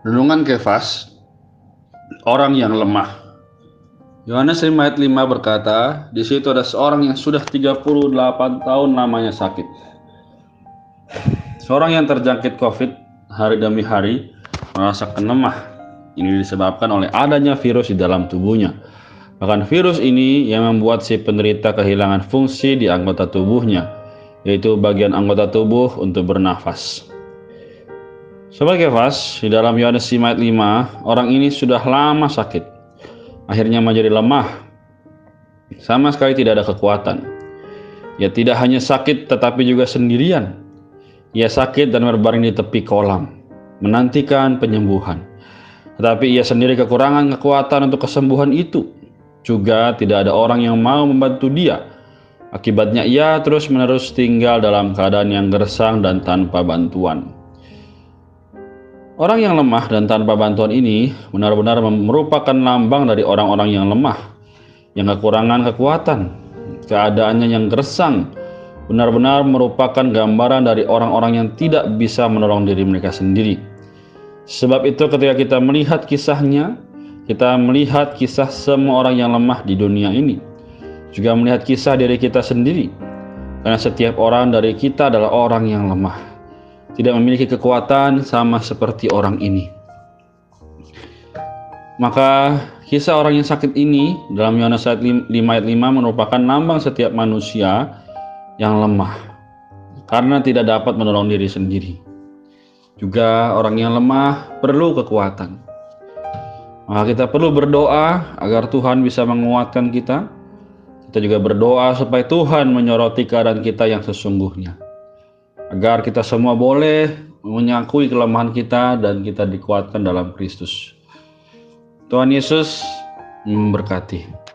Renungan Kefas, orang yang lemah. Yohanes 5 ayat 5 berkata, di situ ada seorang yang sudah 38 tahun namanya sakit. Seorang yang terjangkit COVID hari demi hari merasakan lemah. Ini disebabkan oleh adanya virus di dalam tubuhnya. Bahkan virus ini yang membuat si penderita kehilangan fungsi di anggota tubuhnya, yaitu bagian anggota tubuh untuk bernafas. Sobat Kefas, di dalam Yohanes 5 ayat 5, orang ini sudah lama sakit. Akhirnya menjadi lemah. Sama sekali tidak ada kekuatan. Ia tidak hanya sakit tetapi juga sendirian. Ia sakit dan berbaring di tepi kolam, menantikan penyembuhan. Tetapi ia sendiri kekurangan kekuatan untuk kesembuhan itu. Juga tidak ada orang yang mau membantu dia. Akibatnya ia terus-menerus tinggal dalam keadaan yang gersang dan tanpa bantuan. Orang yang lemah dan tanpa bantuan ini benar-benar merupakan lambang dari orang-orang yang lemah, yang kekurangan kekuatan, keadaannya yang gersang, benar-benar merupakan gambaran dari orang-orang yang tidak bisa menolong diri mereka sendiri. Sebab itu ketika kita melihat kisahnya, kita melihat kisah semua orang yang lemah di dunia ini. Juga melihat kisah diri kita sendiri. Karena setiap orang dari kita adalah orang yang lemah tidak memiliki kekuatan sama seperti orang ini. Maka kisah orang yang sakit ini dalam Yohanes 5 ayat 5 merupakan lambang setiap manusia yang lemah karena tidak dapat menolong diri sendiri. Juga orang yang lemah perlu kekuatan. Maka kita perlu berdoa agar Tuhan bisa menguatkan kita. Kita juga berdoa supaya Tuhan menyoroti keadaan kita yang sesungguhnya agar kita semua boleh menyakui kelemahan kita dan kita dikuatkan dalam Kristus. Tuhan Yesus memberkati.